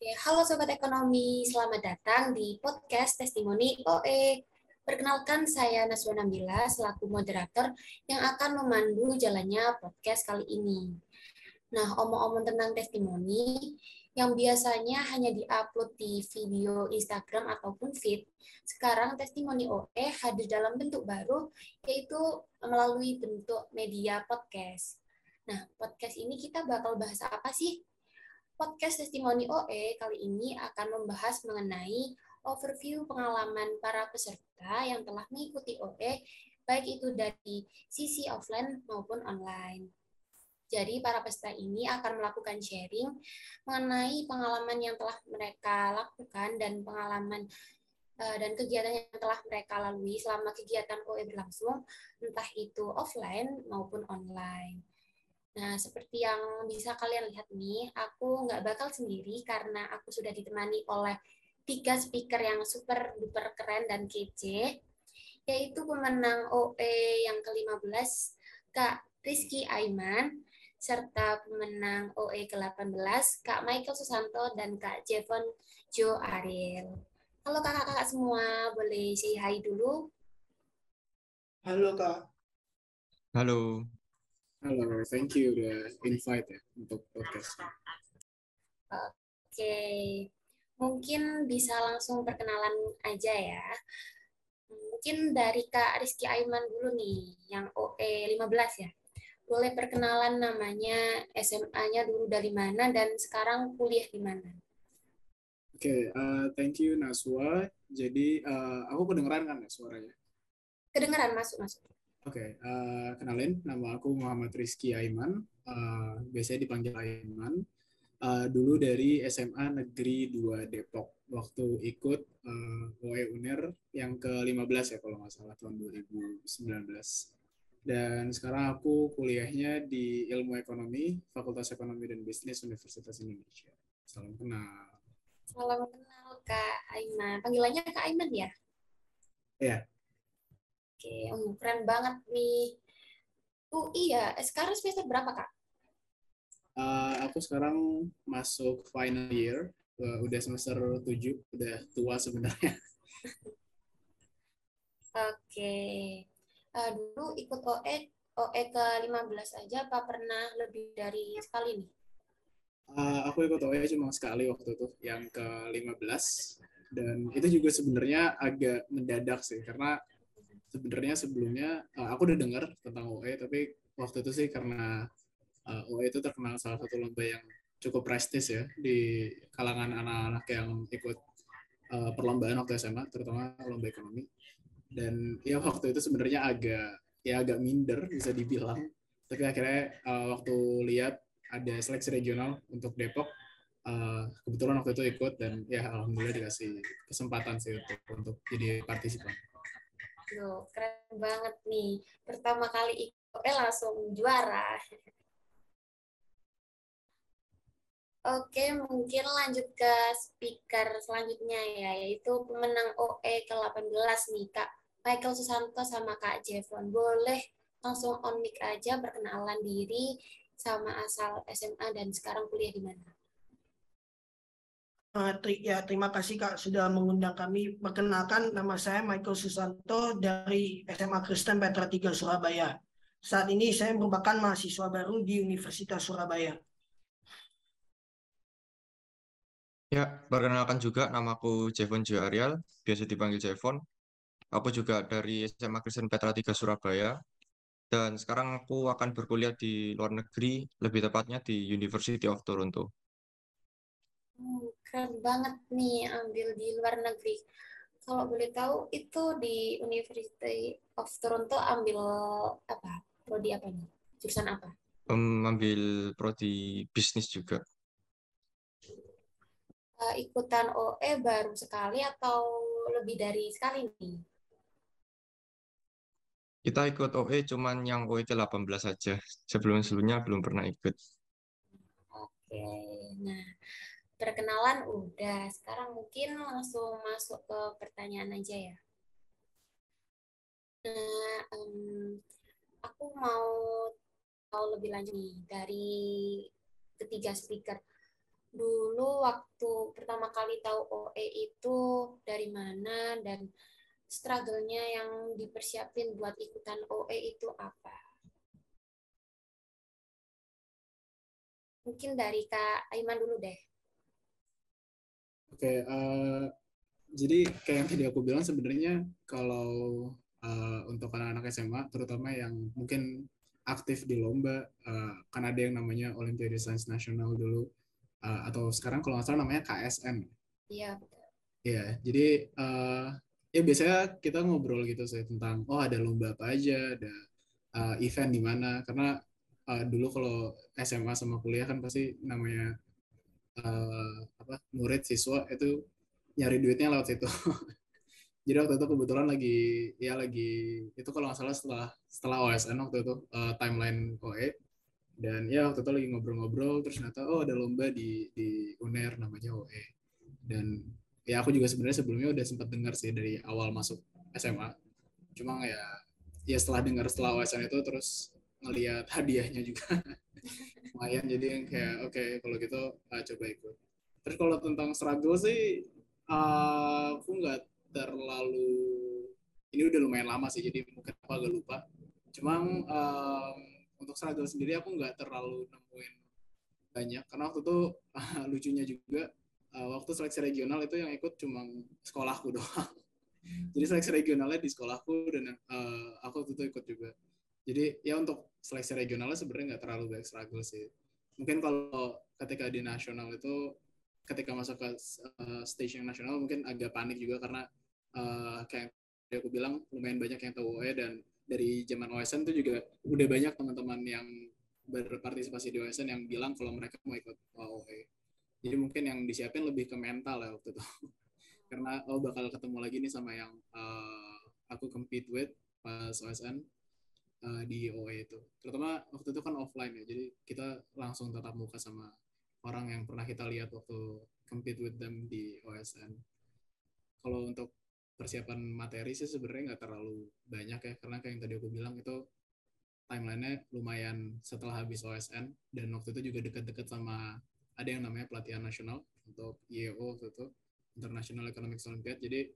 Oke, halo Sobat Ekonomi, selamat datang di podcast Testimoni OE. Perkenalkan, saya Naswa Nabila selaku moderator yang akan memandu jalannya podcast kali ini. Nah, omong-omong tentang testimoni, yang biasanya hanya diupload di video Instagram ataupun feed, sekarang testimoni OE hadir dalam bentuk baru, yaitu melalui bentuk media podcast. Nah, podcast ini kita bakal bahas apa sih? Podcast Testimoni OE kali ini akan membahas mengenai overview pengalaman para peserta yang telah mengikuti OE, baik itu dari sisi offline maupun online. Jadi para peserta ini akan melakukan sharing mengenai pengalaman yang telah mereka lakukan dan pengalaman eh, dan kegiatan yang telah mereka lalui selama kegiatan OE berlangsung, entah itu offline maupun online. Nah, seperti yang bisa kalian lihat nih, aku nggak bakal sendiri karena aku sudah ditemani oleh tiga speaker yang super duper keren dan kece, yaitu pemenang OE yang ke-15, Kak Rizky Aiman, serta pemenang OE ke-18, Kak Michael Susanto, dan Kak Jevon Jo Ariel. Halo kakak-kakak semua, boleh say hi dulu? Halo Kak. Halo. Halo, thank you udah invite ya untuk podcast. Oke, mungkin bisa langsung perkenalan aja ya. Mungkin dari Kak Rizky Aiman dulu nih, yang OE 15 ya. Boleh perkenalan namanya, SMA-nya dulu dari mana, dan sekarang kuliah di mana? Oke, okay, uh, thank you Naswa. Jadi uh, aku kedengeran kan ya suaranya? Kedengeran, masuk, masuk. Oke, okay, uh, kenalin nama aku Muhammad Rizky Aiman, uh, biasanya dipanggil Aiman. Uh, dulu dari SMA Negeri 2 Depok, waktu ikut uh, OE UNER yang ke-15 ya kalau nggak salah tahun 2019. Dan sekarang aku kuliahnya di Ilmu Ekonomi, Fakultas Ekonomi dan Bisnis Universitas Indonesia. Salam kenal. Salam kenal Kak Aiman. Panggilannya Kak Aiman ya? Iya. Oke, oh, keren banget nih. Oh iya, sekarang semester berapa kak? Uh, aku sekarang masuk final year, uh, udah semester 7, udah tua sebenarnya. Oke, uh, dulu ikut OE, OE ke 15 aja, apa pernah lebih dari sekali nih? Uh, aku ikut OE cuma sekali waktu itu, yang ke 15. Dan itu juga sebenarnya agak mendadak sih, karena sebenarnya sebelumnya uh, aku udah dengar tentang OE tapi waktu itu sih karena uh, OE itu terkenal salah satu lomba yang cukup prestis ya di kalangan anak-anak yang ikut uh, perlombaan waktu SMA terutama lomba ekonomi dan ya waktu itu sebenarnya agak ya agak minder bisa dibilang tapi akhirnya uh, waktu lihat ada seleksi regional untuk Depok uh, kebetulan waktu itu ikut dan ya alhamdulillah dikasih kesempatan sih untuk untuk jadi partisipan. Loh, keren banget nih. Pertama kali ikut eh langsung juara. Oke, mungkin lanjut ke speaker selanjutnya ya, yaitu pemenang OE ke-18 nih, Kak Michael Susanto sama Kak Jevon. Boleh langsung on mic aja perkenalan diri sama asal SMA dan sekarang kuliah di mana? Uh, ya, terima kasih Kak sudah mengundang kami. Perkenalkan nama saya Michael Susanto dari SMA Kristen Petra 3 Surabaya. Saat ini saya merupakan mahasiswa baru di Universitas Surabaya. Ya, perkenalkan juga namaku Jevon Jo Ariel, biasa dipanggil Jevon. Aku juga dari SMA Kristen Petra 3 Surabaya. Dan sekarang aku akan berkuliah di luar negeri, lebih tepatnya di University of Toronto. Hmm, keren banget nih ambil di luar negeri. Kalau boleh tahu itu di University of Toronto ambil apa? Prodi apa nih? Jurusan apa? Um, ambil prodi bisnis juga. Uh, ikutan OE baru sekali atau lebih dari sekali nih? Kita ikut OE cuman yang OE ke-18 saja. Sebelum-sebelumnya belum pernah ikut. Oke, nah perkenalan udah. Sekarang mungkin langsung masuk ke pertanyaan aja ya. Nah, um, aku mau tahu lebih lanjut nih dari ketiga speaker. Dulu waktu pertama kali tahu OE itu dari mana dan struggle-nya yang dipersiapin buat ikutan OE itu apa? Mungkin dari Kak Aiman dulu deh. Oke, uh, jadi kayak yang tadi aku bilang sebenarnya kalau uh, untuk anak-anak SMA, terutama yang mungkin aktif di lomba, uh, kan ada yang namanya Olimpiade Sains Nasional dulu, uh, atau sekarang kalau nggak salah namanya KSN. Iya, betul. Iya, jadi uh, ya biasanya kita ngobrol gitu sih tentang oh ada lomba apa aja, ada uh, event di mana, karena uh, dulu kalau SMA sama kuliah kan pasti namanya uh, apa murid siswa itu nyari duitnya lewat situ. Jadi waktu itu kebetulan lagi ya lagi itu kalau nggak salah setelah setelah OSN waktu itu uh, timeline OE dan ya waktu itu lagi ngobrol-ngobrol terus ternyata oh ada lomba di di UNER namanya OE dan ya aku juga sebenarnya sebelumnya udah sempat dengar sih dari awal masuk SMA cuma ya ya setelah dengar setelah OSN itu terus ngelihat hadiahnya juga lumayan jadi yang kayak oke okay, kalau gitu uh, coba ikut. Terus kalau tentang struggle sih uh, aku nggak terlalu ini udah lumayan lama sih jadi mungkin aku agak lupa. Cuma um, untuk struggle sendiri aku nggak terlalu nemuin banyak karena waktu itu uh, lucunya juga uh, waktu seleksi regional itu yang ikut cuma sekolahku doang. Jadi seleksi regionalnya di sekolahku dan uh, aku waktu itu ikut juga jadi ya untuk seleksi regionalnya sebenarnya nggak terlalu banyak struggle sih mungkin kalau ketika di nasional itu ketika masuk ke uh, stage nasional mungkin agak panik juga karena uh, kayak aku bilang lumayan banyak yang tahu OE dan dari zaman OSN itu juga udah banyak teman-teman yang berpartisipasi di OSN yang bilang kalau mereka mau ikut OE. Jadi mungkin yang disiapin lebih ke mental ya waktu itu. Karena oh bakal ketemu lagi nih sama yang uh, aku compete with pas OSN uh, di OE itu. Terutama waktu itu kan offline ya, jadi kita langsung tatap muka sama orang yang pernah kita lihat waktu compete with them di OSN. Kalau untuk persiapan materi sih sebenarnya nggak terlalu banyak ya, karena kayak yang tadi aku bilang itu timelinenya lumayan setelah habis OSN dan waktu itu juga dekat-dekat sama ada yang namanya pelatihan nasional untuk IEO waktu itu International Economic Olympiad jadi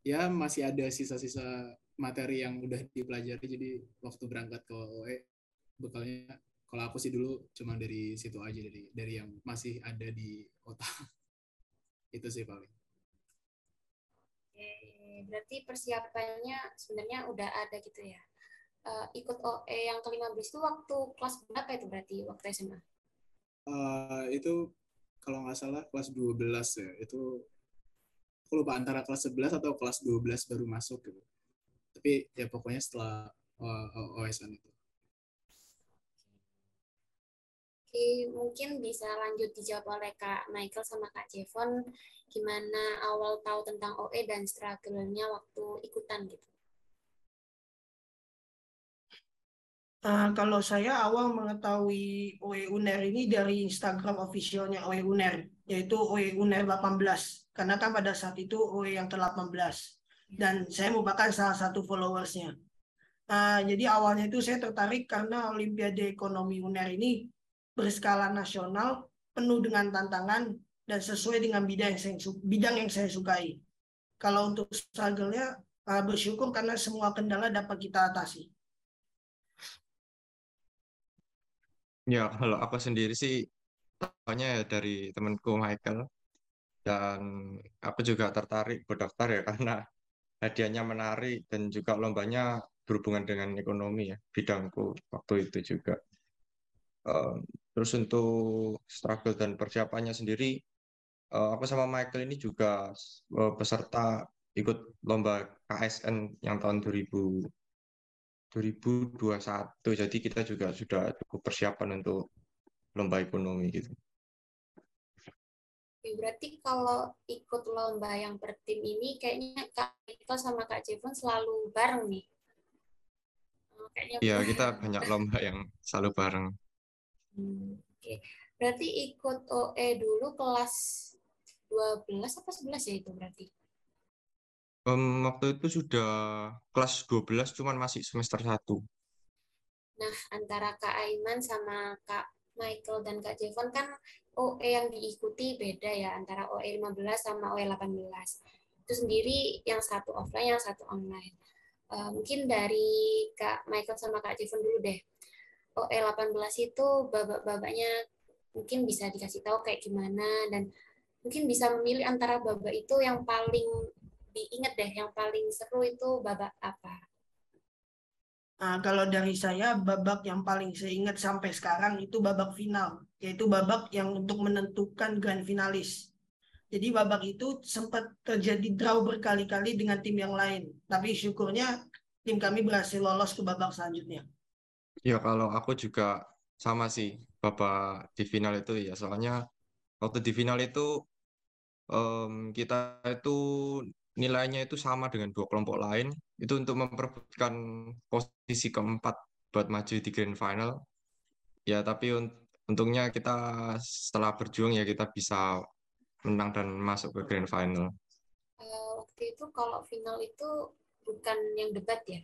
ya masih ada sisa-sisa materi yang udah dipelajari jadi waktu berangkat ke OE bekalnya kalau aku sih dulu cuma dari situ aja dari dari yang masih ada di kota itu sih paling. Berarti persiapannya sebenarnya udah ada gitu ya? Uh, ikut OE yang ke-15 itu waktu kelas berapa itu berarti waktu SMA? Uh, eh, itu kalau nggak salah kelas 12 ya itu aku lupa antara kelas 11 atau kelas 12 baru masuk gitu tapi ya pokoknya setelah uh, eh, OSN itu Oke, mungkin bisa lanjut dijawab oleh Kak Michael sama Kak Jevon gimana awal tahu tentang OE dan struggle-nya waktu ikutan gitu. Uh, kalau saya awal mengetahui OE UNER ini dari Instagram officialnya OE UNER, yaitu OE UNER 18. Karena kan pada saat itu OE yang ke-18 dan saya merupakan salah satu followersnya. Nah, jadi awalnya itu saya tertarik karena Olimpiade Ekonomi UNER ini berskala nasional, penuh dengan tantangan dan sesuai dengan bidang yang saya, bidang yang saya sukai. Kalau untuk struggle-nya, uh, bersyukur karena semua kendala dapat kita atasi. Ya, kalau aku sendiri sih tanya ya dari temanku Michael dan aku juga tertarik berdaftar ya karena hadiahnya menarik dan juga lombanya berhubungan dengan ekonomi ya bidangku waktu itu juga. Uh, terus untuk struggle dan persiapannya sendiri, uh, aku sama Michael ini juga uh, peserta ikut lomba KSN yang tahun 2000 2021. Jadi kita juga sudah cukup persiapan untuk lomba ekonomi gitu. Oke, berarti kalau ikut lomba yang per tim ini kayaknya Kak Ito sama Kak Jevon selalu bareng nih. Oh, kayaknya Iya, kita banyak lomba yang selalu bareng. Hmm, Oke. Berarti ikut OE dulu kelas 12 apa 11 ya itu berarti? Um, waktu itu sudah kelas 12 cuman masih semester 1. Nah, antara Kak Aiman sama Kak Michael dan Kak Jevon kan OE yang diikuti beda ya antara OE 15 sama OE 18. Itu sendiri yang satu offline, yang satu online. Uh, mungkin dari Kak Michael sama Kak Jevon dulu deh. OE 18 itu babak-babaknya mungkin bisa dikasih tahu kayak gimana dan mungkin bisa memilih antara babak itu yang paling diingat deh, yang paling seru itu babak apa? Nah, kalau dari saya babak yang paling saya ingat sampai sekarang itu babak final, yaitu babak yang untuk menentukan grand finalis. Jadi babak itu sempat terjadi draw berkali-kali dengan tim yang lain, tapi syukurnya tim kami berhasil lolos ke babak selanjutnya. Ya kalau aku juga sama sih babak di final itu ya, soalnya waktu di final itu um, kita itu nilainya itu sama dengan dua kelompok lain. Itu untuk memperebutkan posisi keempat buat maju di grand final. Ya tapi untungnya kita setelah berjuang ya kita bisa menang dan masuk ke grand final. Uh, waktu itu kalau final itu bukan yang debat ya?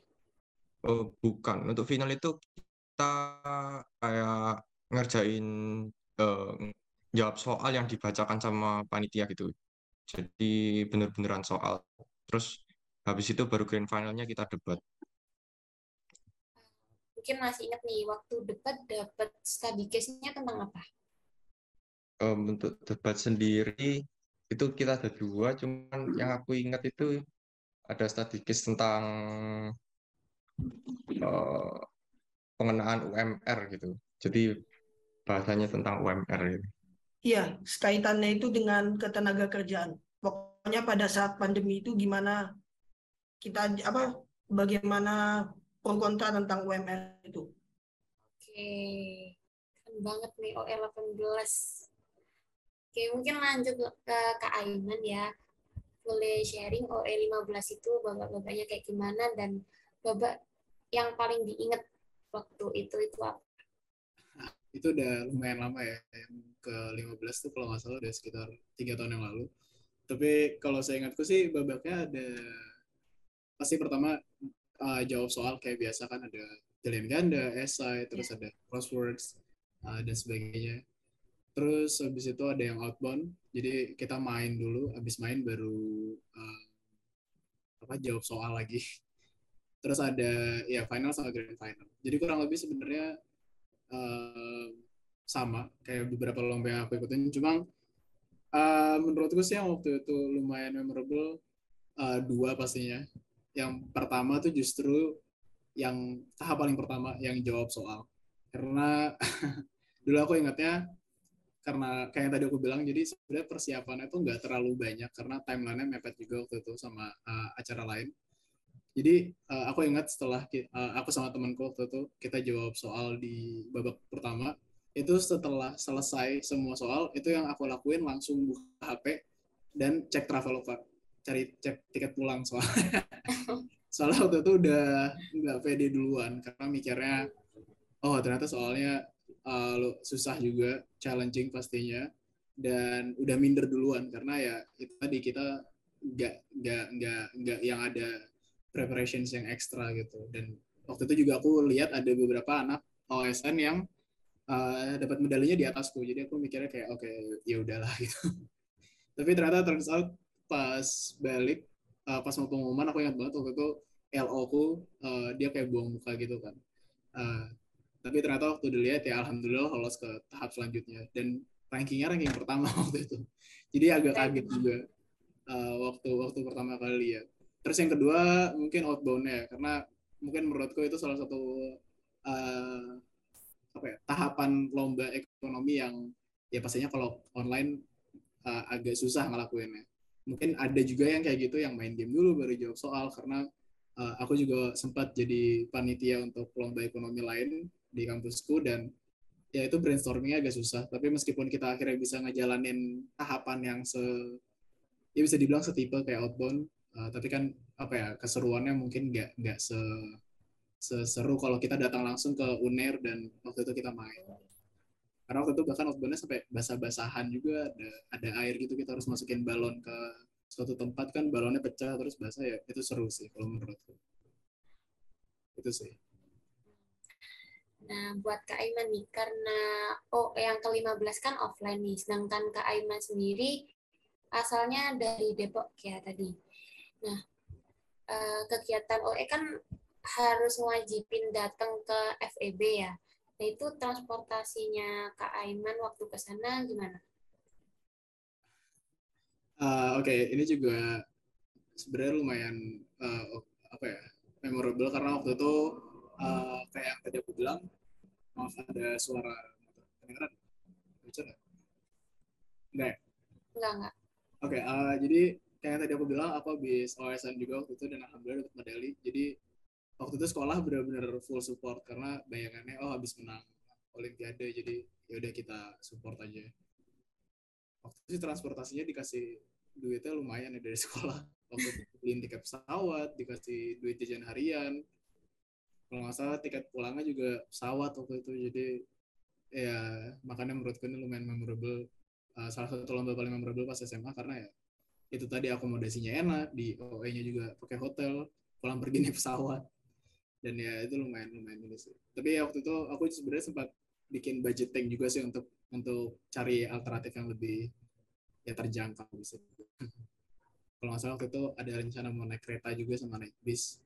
Oh bukan. Untuk final itu kita kayak ngerjain uh, jawab soal yang dibacakan sama panitia gitu jadi bener-beneran soal. Terus habis itu baru grand finalnya kita debat. Mungkin masih ingat nih, waktu debat dapat study case-nya tentang apa? Um, untuk debat sendiri, itu kita ada dua, cuman yang aku ingat itu ada study case tentang uh, pengenaan UMR gitu. Jadi bahasanya tentang UMR gitu. Iya, kaitannya itu dengan ketenaga kerjaan. Pokoknya pada saat pandemi itu gimana kita apa bagaimana pro kontra tentang UMR itu. Oke. Keren banget nih OL 18. Oke, mungkin lanjut ke Kak Aiman ya. Boleh sharing OE 15 itu babak-babaknya kayak gimana dan babak yang paling diingat waktu itu itu apa? Itu udah lumayan lama ya yang ke 15 tuh kalau nggak salah udah sekitar tiga tahun yang lalu tapi kalau saya ingatku sih babaknya ada pasti pertama uh, jawab soal kayak biasa kan ada pilihan ganda, esai, terus yeah. ada crosswords uh, dan sebagainya. Terus habis itu ada yang outbound, jadi kita main dulu, habis main baru uh, apa jawab soal lagi. Terus ada ya final sama grand final. Jadi kurang lebih sebenarnya uh, sama kayak beberapa lomba yang aku ikutin. Cuma uh, menurutku sih yang waktu itu lumayan memorable uh, dua pastinya. Yang pertama tuh justru yang tahap paling pertama yang jawab soal. Karena dulu aku ingatnya karena kayak yang tadi aku bilang jadi sebenarnya persiapannya tuh nggak terlalu banyak karena timelinenya mepet juga waktu itu sama uh, acara lain jadi uh, aku ingat setelah uh, aku sama temanku waktu itu kita jawab soal di babak pertama. Itu setelah selesai semua soal itu yang aku lakuin langsung buka HP dan cek Traveloka cari cek tiket pulang soal. Soalnya waktu itu udah nggak pede duluan karena mikirnya oh ternyata soalnya uh, susah juga challenging pastinya. Dan udah minder duluan karena ya itu tadi kita nggak nggak nggak nggak yang ada preparations yang ekstra gitu. Dan waktu itu juga aku lihat ada beberapa anak OSN yang uh, dapat medalinya di atasku. Jadi aku mikirnya kayak oke okay, ya udahlah gitu. Tapi ternyata turns out pas balik uh, pas mau pengumuman aku ingat banget waktu itu LO ku uh, dia kayak buang muka gitu kan. Uh, tapi ternyata waktu dilihat ya alhamdulillah lolos ke tahap selanjutnya. Dan rankingnya ranking pertama waktu itu. Jadi agak kaget juga uh, waktu waktu pertama kali lihat Terus yang kedua mungkin outbound-nya karena mungkin menurutku itu salah satu uh, apa ya, tahapan lomba ekonomi yang ya pastinya kalau online uh, agak susah ngelakuinnya. Mungkin ada juga yang kayak gitu yang main game dulu baru jawab soal karena uh, aku juga sempat jadi panitia untuk lomba ekonomi lain di kampusku dan ya itu brainstormingnya agak susah. Tapi meskipun kita akhirnya bisa ngejalanin tahapan yang se ya bisa dibilang setipe kayak outbound Uh, tapi kan apa ya keseruannya mungkin nggak nggak se seseru kalau kita datang langsung ke UNER dan waktu itu kita main. Karena waktu itu bahkan outboundnya sampai basah-basahan juga ada ada air gitu kita harus masukin balon ke suatu tempat kan balonnya pecah terus basah ya itu seru sih kalau menurutku. Itu sih. Nah, buat Kak Aiman nih, karena oh yang ke-15 kan offline nih, sedangkan Kak Aiman sendiri asalnya dari Depok ya tadi. Nah, eh, kegiatan OE kan harus wajibin datang ke FEB ya. Nah, itu transportasinya Kak Aiman waktu ke sana gimana? Uh, Oke, okay. ini juga sebenarnya lumayan uh, apa ya memorable karena waktu itu uh, kayak yang tadi aku bilang maaf ada suara kedengeran baca nggak enggak ya? enggak enggak oke okay, uh, jadi kayak tadi aku bilang aku habis OSN juga waktu itu dan alhamdulillah dapat medali. Jadi waktu itu sekolah benar-benar full support karena bayangannya oh habis menang olimpiade jadi ya udah kita support aja. Waktu itu transportasinya dikasih duitnya lumayan ya dari sekolah. Waktu beliin tiket pesawat dikasih duit jajan harian. Kalau nggak salah tiket pulangnya juga pesawat waktu itu jadi ya makanya menurutku ini lumayan memorable. Uh, salah satu lomba paling memorable pas SMA karena ya itu tadi akomodasinya enak di OE-nya juga pakai hotel pulang pergi naik pesawat. Dan ya itu lumayan lumayan ini sih. Tapi ya waktu itu aku sebenarnya sempat bikin budgeting juga sih untuk untuk cari alternatif yang lebih ya terjangkau bisa kalau nggak salah waktu itu ada rencana mau naik kereta juga sama naik bis.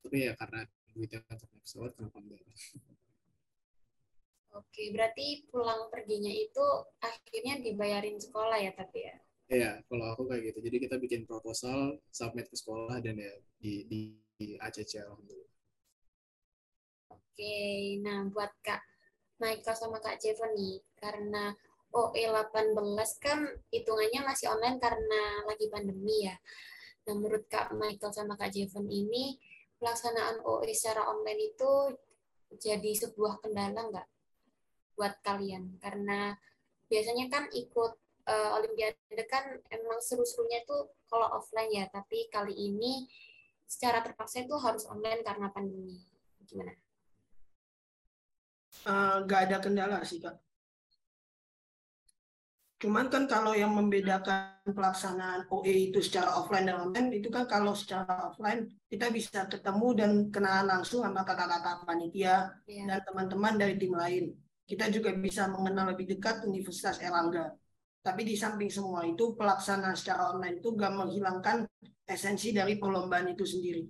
Tapi ya karena duitnya untuk naik pesawat kenapa enggak? Oke, berarti pulang perginya itu akhirnya dibayarin sekolah ya tapi ya? Iya, kalau aku kayak gitu. Jadi kita bikin proposal, submit ke sekolah dan ya di di, di ACC alhamdulillah. Oke, nah buat Kak Michael sama Kak Jevon nih, karena OE 18 kan hitungannya masih online karena lagi pandemi ya. Nah, menurut Kak Michael sama Kak Jevon ini, pelaksanaan OE secara online itu jadi sebuah kendala nggak buat kalian? Karena biasanya kan ikut uh, Olimpiade kan emang seru-serunya tuh kalau offline ya, tapi kali ini secara terpaksa itu harus online karena pandemi. Gimana? Uh, ada kendala sih kak. Cuman kan kalau yang membedakan pelaksanaan OE itu secara offline dan online itu kan kalau secara offline kita bisa ketemu dan kenalan langsung sama kakak-kakak panitia yeah. dan teman-teman dari tim lain. Kita juga bisa mengenal lebih dekat Universitas Erlangga. Tapi di samping semua itu pelaksanaan secara online itu gak menghilangkan esensi dari perlombaan itu sendiri.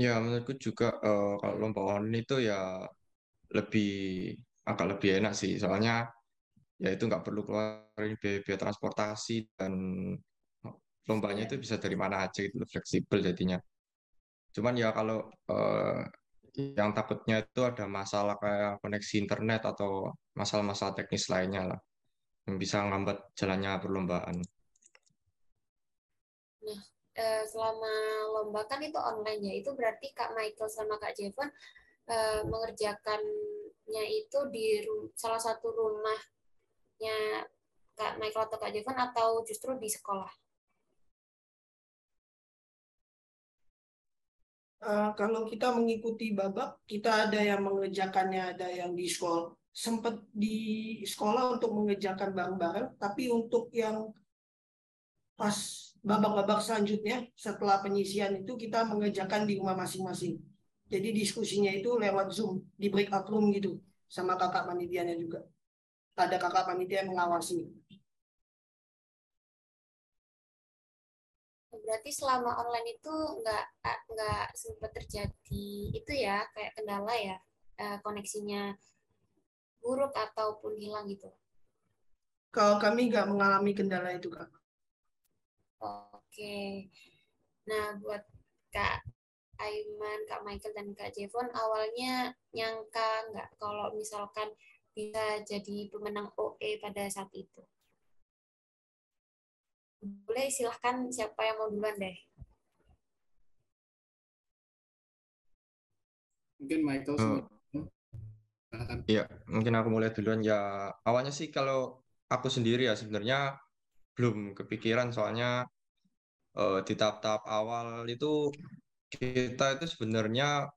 Ya menurutku juga uh, kalau lomba online itu ya lebih agak lebih enak sih. Soalnya ya itu nggak perlu keluarin biaya, transportasi dan lombanya itu bisa dari mana aja itu fleksibel jadinya. Cuman ya kalau eh, yang takutnya itu ada masalah kayak koneksi internet atau masalah-masalah teknis lainnya lah yang bisa ngambat jalannya perlombaan. Nah, eh, selama lomba kan itu online ya, itu berarti Kak Michael sama Kak Jevon eh, mengerjakan nya itu di salah satu rumahnya Kak Michael atau Kak Jevan atau justru di sekolah? Uh, kalau kita mengikuti babak, kita ada yang mengerjakannya, ada yang di sekolah. Sempat di sekolah untuk mengerjakan bareng-bareng, tapi untuk yang pas babak-babak selanjutnya, setelah penyisian itu kita mengerjakan di rumah masing-masing. Jadi diskusinya itu lewat Zoom, di breakout room gitu, sama kakak panitianya juga. Ada kakak panitia yang mengawasi. Berarti selama online itu nggak nggak sempat terjadi itu ya kayak kendala ya eh, koneksinya buruk ataupun hilang gitu. Kalau kami nggak mengalami kendala itu kak. Oke. Nah buat kak Aiman, Kak Michael, dan Kak Jevon awalnya nyangka nggak kalau misalkan bisa jadi pemenang OE pada saat itu? Boleh silahkan siapa yang mau duluan deh. Mungkin Michael oh. Iya, mungkin aku mulai duluan ya. Awalnya sih kalau aku sendiri ya sebenarnya belum kepikiran soalnya uh, di tahap-tahap awal itu kita itu sebenarnya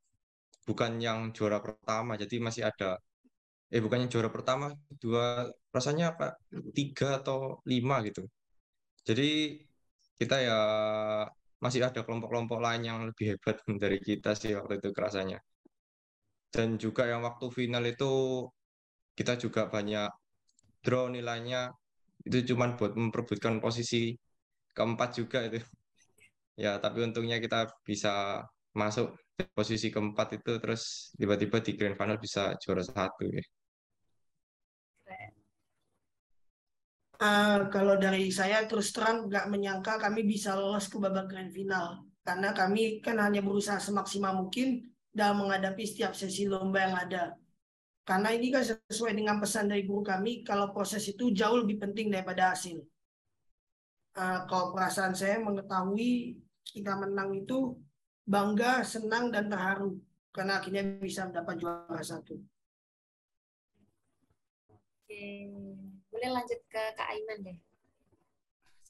bukan yang juara pertama, jadi masih ada eh bukan yang juara pertama, dua rasanya apa tiga atau lima gitu. Jadi kita ya masih ada kelompok-kelompok lain yang lebih hebat dari kita sih waktu itu kerasanya. Dan juga yang waktu final itu kita juga banyak draw nilainya itu cuma buat memperebutkan posisi keempat juga itu. Ya, tapi untungnya kita bisa masuk posisi keempat itu terus tiba-tiba di grand final bisa juara satu ya. Uh, kalau dari saya terus terang nggak menyangka kami bisa lolos ke babak grand final karena kami kan hanya berusaha semaksimal mungkin dalam menghadapi setiap sesi lomba yang ada. Karena ini kan sesuai dengan pesan dari guru kami kalau proses itu jauh lebih penting daripada hasil. Uh, kalau perasaan saya mengetahui kita menang itu bangga, senang dan terharu karena akhirnya bisa mendapat juara satu. Oke boleh lanjut ke Kak Aiman deh.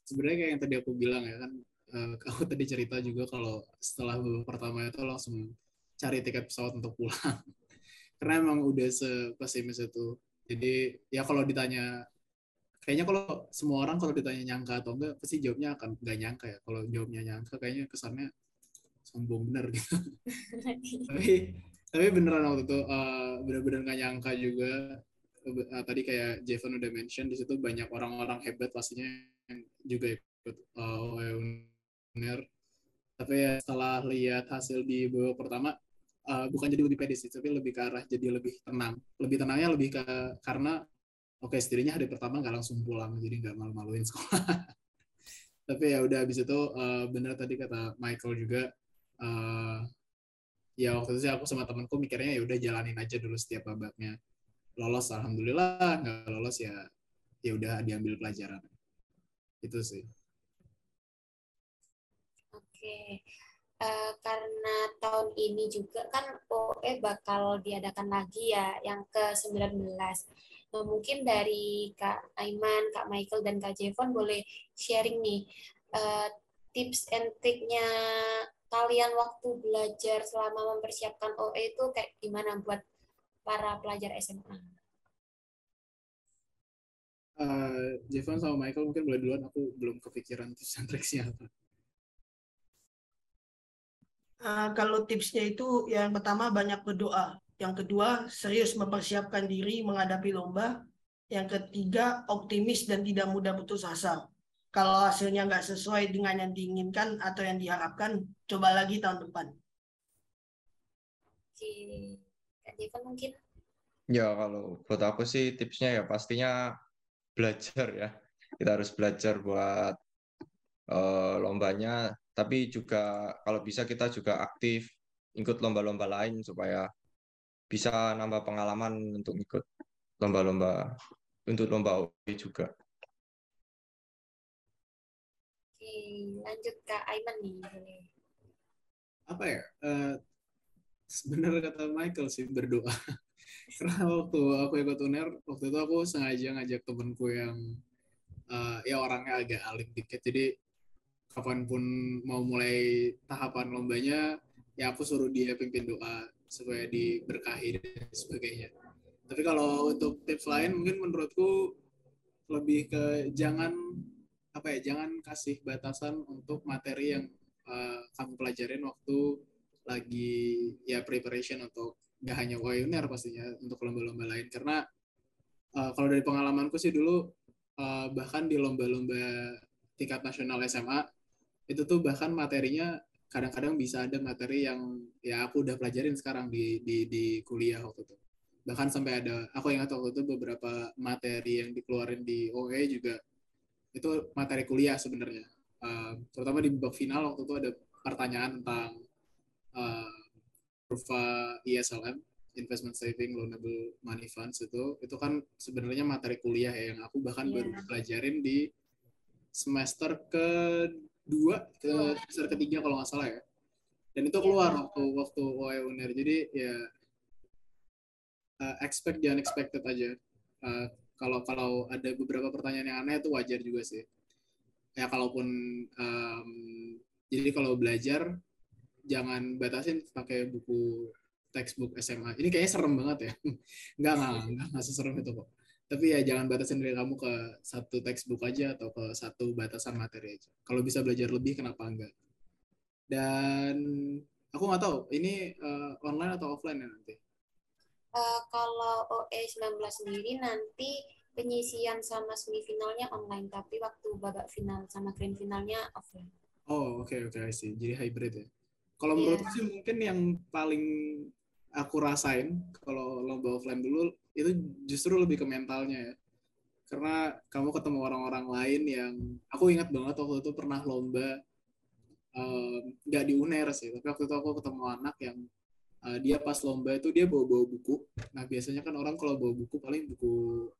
Sebenarnya kayak yang tadi aku bilang ya kan, uh, aku tadi cerita juga kalau setelah babak pertama itu langsung cari tiket pesawat untuk pulang. Karena emang udah sepesimis itu. Jadi ya kalau ditanya, kayaknya kalau semua orang kalau ditanya nyangka atau enggak, pasti jawabnya akan nggak nyangka ya. Kalau jawabnya nyangka, kayaknya kesannya sombong bener gitu. tapi tapi beneran waktu itu uh, bener-bener nggak nyangka juga uh, tadi kayak Jevan udah mention di situ banyak orang-orang hebat pastinya yang juga ikut uh, UNER. Tapi ya setelah lihat hasil di babak pertama uh, bukan jadi lebih pede sih, tapi lebih ke arah jadi lebih tenang. Lebih tenangnya lebih ke karena oke okay, setidaknya hari pertama nggak langsung pulang, jadi nggak malu-maluin sekolah. tapi ya udah habis itu uh, benar tadi kata Michael juga uh, ya waktu itu sih aku sama temanku mikirnya ya udah jalanin aja dulu setiap babaknya lolos alhamdulillah. Nggak lolos ya ya udah diambil pelajaran. Itu sih. Oke. Uh, karena tahun ini juga kan OE bakal diadakan lagi ya yang ke 19 nah, mungkin dari Kak Aiman, Kak Michael dan Kak Jevon boleh sharing nih uh, tips and triknya kalian waktu belajar selama mempersiapkan OE itu kayak gimana buat para pelajar SMA? Uh, eh, Jevan sama Michael mungkin boleh duluan, aku belum kepikiran tips and tricksnya apa. Uh, kalau tipsnya itu yang pertama banyak berdoa. Yang kedua, serius mempersiapkan diri menghadapi lomba. Yang ketiga, optimis dan tidak mudah putus asa. Kalau hasilnya nggak sesuai dengan yang diinginkan atau yang diharapkan, coba lagi tahun depan. Oke. Kak Devan mungkin? Ya, kalau buat aku sih tipsnya ya pastinya belajar ya. Kita harus belajar buat uh, lombanya, tapi juga kalau bisa kita juga aktif ikut lomba-lomba lain supaya bisa nambah pengalaman untuk ikut lomba-lomba untuk lomba OE juga. Oke, lanjut ke Aiman nih. Apa ya? Uh, sebenarnya kata Michael sih berdoa. Karena waktu aku ikut uner waktu itu aku sengaja ngajak temenku yang uh, ya orangnya agak alim dikit. Jadi kapan pun mau mulai tahapan lombanya ya aku suruh dia pimpin doa supaya diberkahi dan sebagainya. Tapi kalau untuk tips lain mungkin menurutku lebih ke jangan apa ya jangan kasih batasan untuk materi yang uh, kamu pelajarin waktu lagi ya preparation untuk nggak hanya Wayuner pastinya untuk lomba-lomba lain. Karena uh, kalau dari pengalamanku sih dulu uh, bahkan di lomba-lomba tingkat nasional SMA itu tuh bahkan materinya kadang-kadang bisa ada materi yang ya aku udah pelajarin sekarang di di di kuliah waktu itu. Bahkan sampai ada aku ingat waktu itu beberapa materi yang dikeluarin di OE juga itu materi kuliah sebenarnya. Uh, terutama di babak final waktu itu ada pertanyaan tentang uh, kurva ISLM investment saving loanable money funds itu itu kan sebenarnya materi kuliah ya yang aku bahkan yeah. baru pelajarin di semester kedua ke semester ketiga kalau nggak salah ya dan itu iya. keluar yeah. waktu waktu OE Uner jadi ya uh, expect the unexpected aja uh, kalau kalau ada beberapa pertanyaan yang aneh itu wajar juga sih ya kalaupun um, jadi kalau belajar jangan batasin pakai buku textbook SMA. Ini kayaknya serem banget ya. Enggak, enggak, enggak, enggak seserem itu kok. Tapi ya jangan batasin diri kamu ke satu textbook aja atau ke satu batasan materi aja. Kalau bisa belajar lebih, kenapa enggak? dan aku nggak tahu ini uh, online atau offline ya nanti uh, kalau OE 19 sendiri nanti penyisian sama semifinalnya online tapi waktu babak final sama grand finalnya offline oh oke okay, oke okay, sih jadi hybrid ya kalau yeah. menurutku sih mungkin yang paling aku rasain kalau lomba offline dulu itu justru lebih ke mentalnya ya. Karena kamu ketemu orang-orang lain yang aku ingat banget waktu itu pernah lomba nggak um, di UNER sih tapi waktu itu aku ketemu anak yang uh, dia pas lomba itu dia bawa bawa buku. Nah biasanya kan orang kalau bawa buku paling buku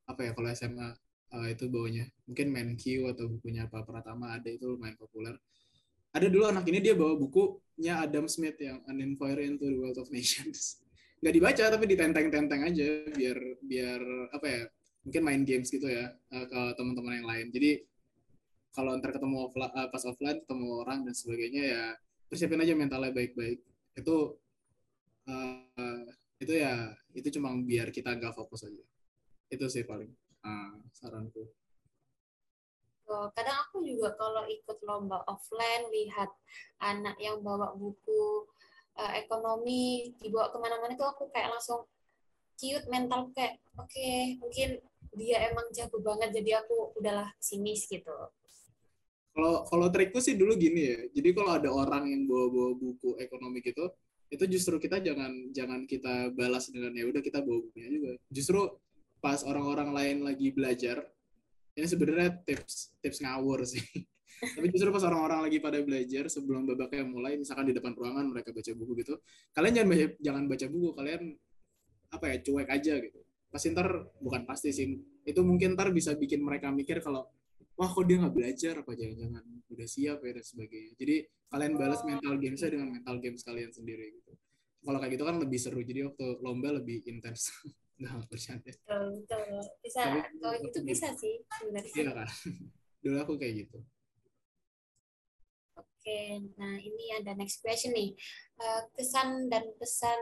apa ya kalau SMA uh, itu bawanya. Mungkin Menkyu atau bukunya apa Pratama ada itu lumayan populer ada dulu anak ini dia bawa bukunya Adam Smith yang An Inquiry into the World of Nations. Nggak dibaca tapi ditenteng-tenteng aja biar biar apa ya mungkin main games gitu ya uh, ke teman-teman yang lain. Jadi kalau ntar ketemu offline, uh, pas offline ketemu orang dan sebagainya ya persiapin aja mentalnya baik-baik. Itu uh, itu ya itu cuma biar kita nggak fokus aja. Itu sih paling uh, saranku kadang aku juga kalau ikut lomba offline lihat anak yang bawa buku uh, ekonomi dibawa ke mana-mana itu aku kayak langsung ciut mental kayak oke okay, mungkin dia emang jago banget jadi aku udahlah sinis gitu. Kalau kalau trikku sih dulu gini ya. Jadi kalau ada orang yang bawa bawa buku ekonomi gitu itu justru kita jangan jangan kita balas dengan ya udah kita bawa bukunya juga. Justru pas orang-orang lain lagi belajar ini sebenarnya tips tips ngawur sih. Tapi justru pas orang-orang lagi pada belajar sebelum babaknya mulai misalkan di depan ruangan mereka baca buku gitu kalian jangan baca, jangan baca buku kalian apa ya cuek aja gitu. Pasti ntar bukan pasti sih itu mungkin ntar bisa bikin mereka mikir kalau wah kok dia nggak belajar? Apa jangan-jangan udah siap ya dan sebagainya. Jadi kalian balas mental gamesnya dengan mental games kalian sendiri gitu. Kalau kayak gitu kan lebih seru. Jadi waktu lomba lebih intens nah bercanda. Betul, betul. bisa. Kalau itu bisa sih sebenarnya. Iya kan dulu aku kayak gitu. Oke nah ini ada next question nih. Uh, kesan dan pesan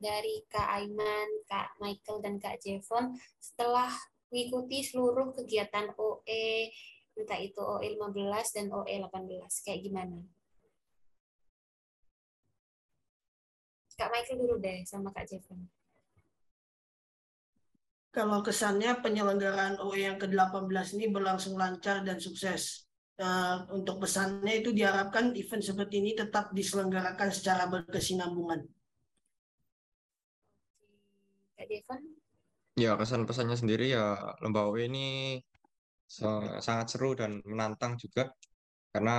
dari Kak Aiman, Kak Michael, dan Kak Jevon setelah mengikuti seluruh kegiatan OE entah itu OE 15 dan OE 18 kayak gimana? Kak Michael dulu deh sama Kak Jevon. Kalau kesannya penyelenggaraan OE yang ke-18 ini berlangsung lancar dan sukses. Uh, untuk pesannya itu diharapkan event seperti ini tetap diselenggarakan secara berkesinambungan. Kak? Ya, kesan-pesannya sendiri ya lomba OE ini sangat seru dan menantang juga karena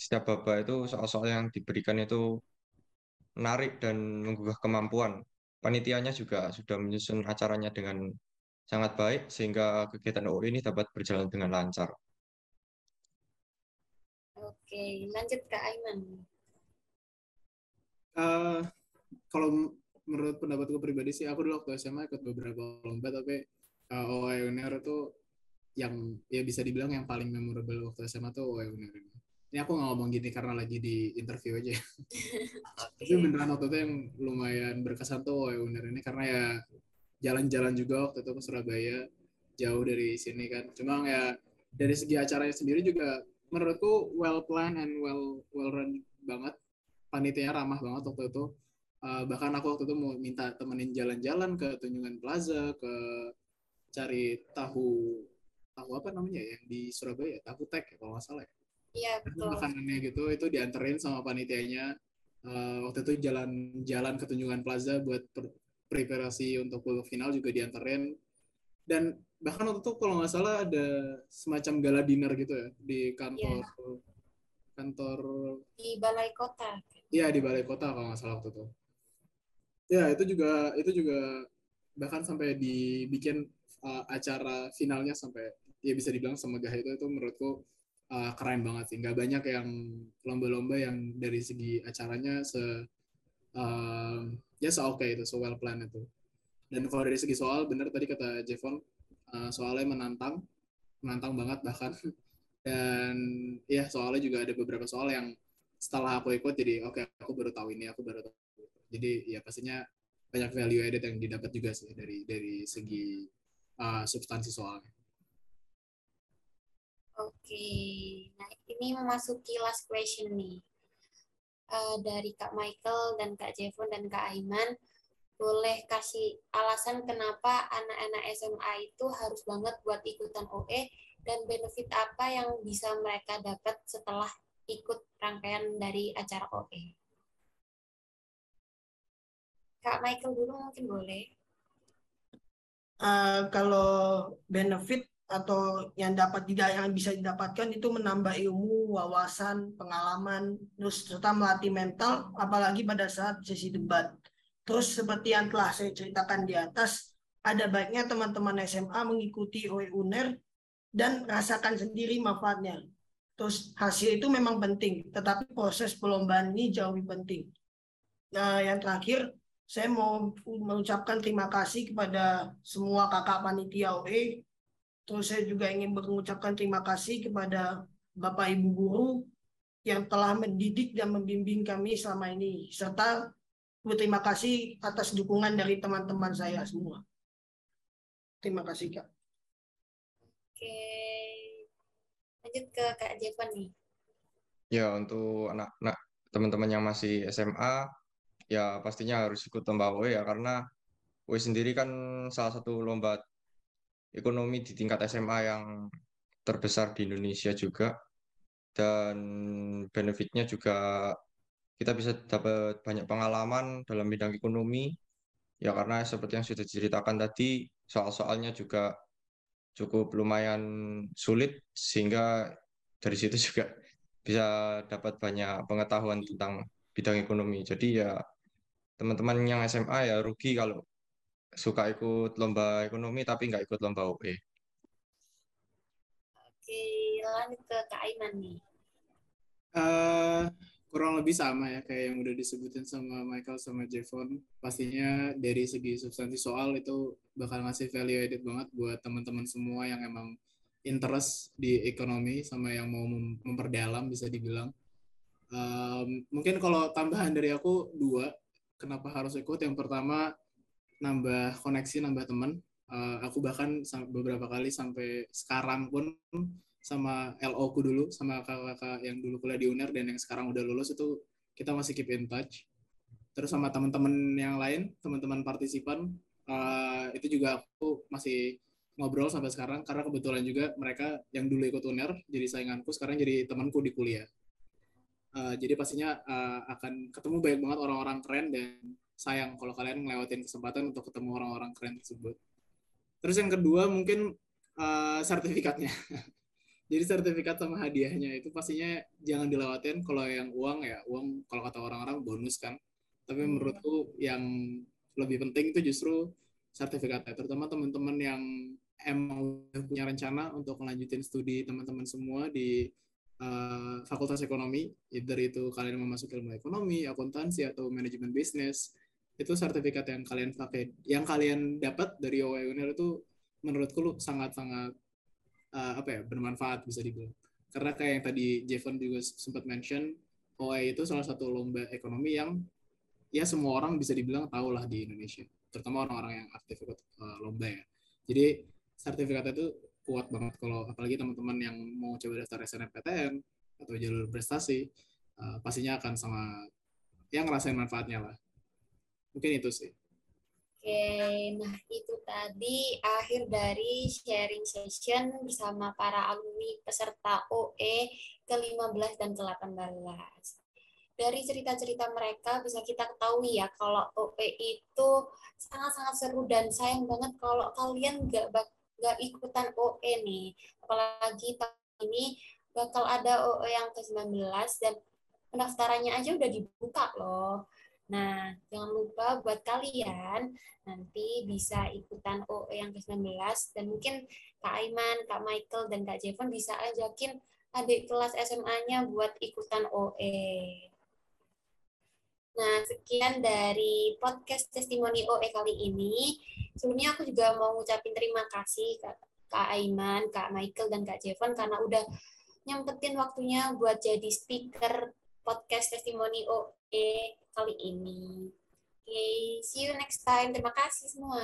setiap babak itu soal-soal yang diberikan itu menarik dan menggugah kemampuan. Panitianya juga sudah menyusun acaranya dengan sangat baik sehingga kegiatan OE ini dapat berjalan dengan lancar. Oke, lanjut ke Aiman. Uh, kalau menurut pendapatku pribadi sih aku dulu waktu SMA ikut beberapa lomba tapi uh, OA Uner itu yang ya bisa dibilang yang paling memorable waktu SMA tuh OA Uner ini. Ini aku nggak ngomong gini karena lagi di interview aja. okay. Tapi beneran waktu itu yang lumayan berkesan tuh OA Uner ini karena ya jalan-jalan juga waktu itu ke Surabaya jauh dari sini kan. Cuma ya dari segi acaranya sendiri juga menurutku well planned and well well run banget. Panitianya ramah banget waktu itu uh, bahkan aku waktu itu mau minta temenin jalan-jalan ke Tunjungan Plaza ke cari tahu tahu apa namanya ya, yang di Surabaya tahu tek ya kalau nggak salah ya iya betul. makanannya gitu. Itu dianterin sama panitianya. Uh, waktu itu jalan-jalan ke Tunjungan Plaza buat preparasi untuk babak final juga dianterin. Dan bahkan waktu itu kalau nggak salah ada semacam gala dinner gitu ya di kantor yeah. kantor di balai kota. Iya di balai kota kalau nggak salah waktu itu. Ya itu juga itu juga bahkan sampai dibikin uh, acara finalnya sampai ya bisa dibilang semegah itu itu menurutku uh, keren banget sih. Nggak banyak yang lomba-lomba yang dari segi acaranya se uh, ya se oke itu so well plan itu. Dan kalau dari segi soal benar tadi kata Jevon uh, soalnya menantang menantang banget bahkan. Dan ya soalnya juga ada beberapa soal yang setelah aku ikut jadi oke okay, aku baru tahu ini aku baru tahu jadi ya pastinya banyak value added yang didapat juga sih dari dari segi uh, substansi soalnya. Oke, nah ini memasuki last question nih. uh, dari Kak Michael dan Kak Jevon dan Kak Aiman boleh kasih alasan kenapa anak-anak SMA itu harus banget buat ikutan OE dan benefit apa yang bisa mereka dapat setelah ikut rangkaian dari acara OE. Kak Michael dulu mungkin boleh. Uh, kalau benefit atau yang dapat tidak yang bisa didapatkan itu menambah ilmu, wawasan, pengalaman, terus serta melatih mental, apalagi pada saat sesi debat. Terus seperti yang telah saya ceritakan di atas, ada baiknya teman-teman SMA mengikuti OE UNER dan rasakan sendiri manfaatnya. Terus hasil itu memang penting, tetapi proses perlombaan ini jauh lebih penting. Nah, yang terakhir, saya mau mengucapkan terima kasih kepada semua kakak panitia OE. Terus saya juga ingin mengucapkan terima kasih kepada Bapak Ibu guru yang telah mendidik dan membimbing kami selama ini, serta Berterima kasih atas dukungan dari teman-teman saya semua. Terima kasih, Kak. Oke. Lanjut ke Kak Jepan nih. Ya, untuk anak-anak teman-teman yang masih SMA, ya pastinya harus ikut lomba OE ya, karena OE sendiri kan salah satu lomba ekonomi di tingkat SMA yang terbesar di Indonesia juga. Dan benefitnya juga kita bisa dapat banyak pengalaman dalam bidang ekonomi ya karena seperti yang sudah diceritakan tadi soal-soalnya juga cukup lumayan sulit sehingga dari situ juga bisa dapat banyak pengetahuan tentang bidang ekonomi. Jadi ya teman-teman yang SMA ya rugi kalau suka ikut lomba ekonomi tapi nggak ikut lomba UE. Oke, lanjut ke Kak Aiman nih. Uh, kurang lebih sama ya kayak yang udah disebutin sama Michael sama Jevon pastinya dari segi substansi soal itu bakal ngasih value added banget buat teman-teman semua yang emang interest di ekonomi sama yang mau memperdalam bisa dibilang um, mungkin kalau tambahan dari aku dua kenapa harus ikut yang pertama nambah koneksi nambah teman uh, aku bahkan beberapa kali sampai sekarang pun sama LO ku dulu sama kakak-kakak yang dulu kuliah di UNER dan yang sekarang udah lulus itu kita masih keep in touch. Terus sama teman-teman yang lain teman-teman partisipan uh, itu juga aku masih ngobrol sampai sekarang. Karena kebetulan juga mereka yang dulu ikut UNER jadi sainganku sekarang jadi temanku di kuliah. Uh, jadi pastinya uh, akan ketemu banyak banget orang-orang keren dan sayang kalau kalian ngelewatin kesempatan untuk ketemu orang-orang keren tersebut. Terus yang kedua mungkin uh, sertifikatnya. Jadi sertifikat sama hadiahnya itu pastinya jangan dilewatin. Kalau yang uang ya uang kalau kata orang-orang bonus kan. Tapi hmm. menurutku yang lebih penting itu justru sertifikatnya. Terutama teman-teman yang emang punya rencana untuk melanjutin studi teman-teman semua di uh, fakultas ekonomi. Either itu kalian mau masuk ilmu ekonomi akuntansi atau manajemen bisnis itu sertifikat yang kalian pakai. Yang kalian dapat dari OE Uner itu menurutku sangat-sangat uh, apa ya bermanfaat bisa dibilang. Karena kayak yang tadi Jevon juga sempat mention OE itu salah satu lomba ekonomi yang ya semua orang bisa dibilang tahu lah di Indonesia. Terutama orang-orang yang aktif ikut uh, lomba ya. Jadi sertifikat itu kuat banget. Kalau apalagi teman-teman yang mau coba daftar SNMPTN atau jalur prestasi uh, pastinya akan sangat yang ngerasain manfaatnya lah mungkin itu sih Oke, nah itu tadi akhir dari sharing session bersama para alumni peserta OE ke-15 dan ke-18. Dari cerita-cerita mereka bisa kita ketahui ya kalau OE itu sangat-sangat seru dan sayang banget kalau kalian nggak nggak ikutan OE nih. Apalagi tahun ini bakal ada OE yang ke-19 dan pendaftarannya aja udah dibuka loh. Nah, jangan lupa buat kalian nanti bisa ikutan OE yang ke-19 dan mungkin Kak Aiman, Kak Michael, dan Kak Jevon bisa ajakin adik kelas SMA-nya buat ikutan OE. Nah, sekian dari podcast testimoni OE kali ini. Sebelumnya aku juga mau ngucapin terima kasih Kak, Kak Aiman, Kak Michael, dan Kak Jevon karena udah nyempetin waktunya buat jadi speaker podcast testimoni OE kali ini. Oke, okay, see you next time. Terima kasih semua.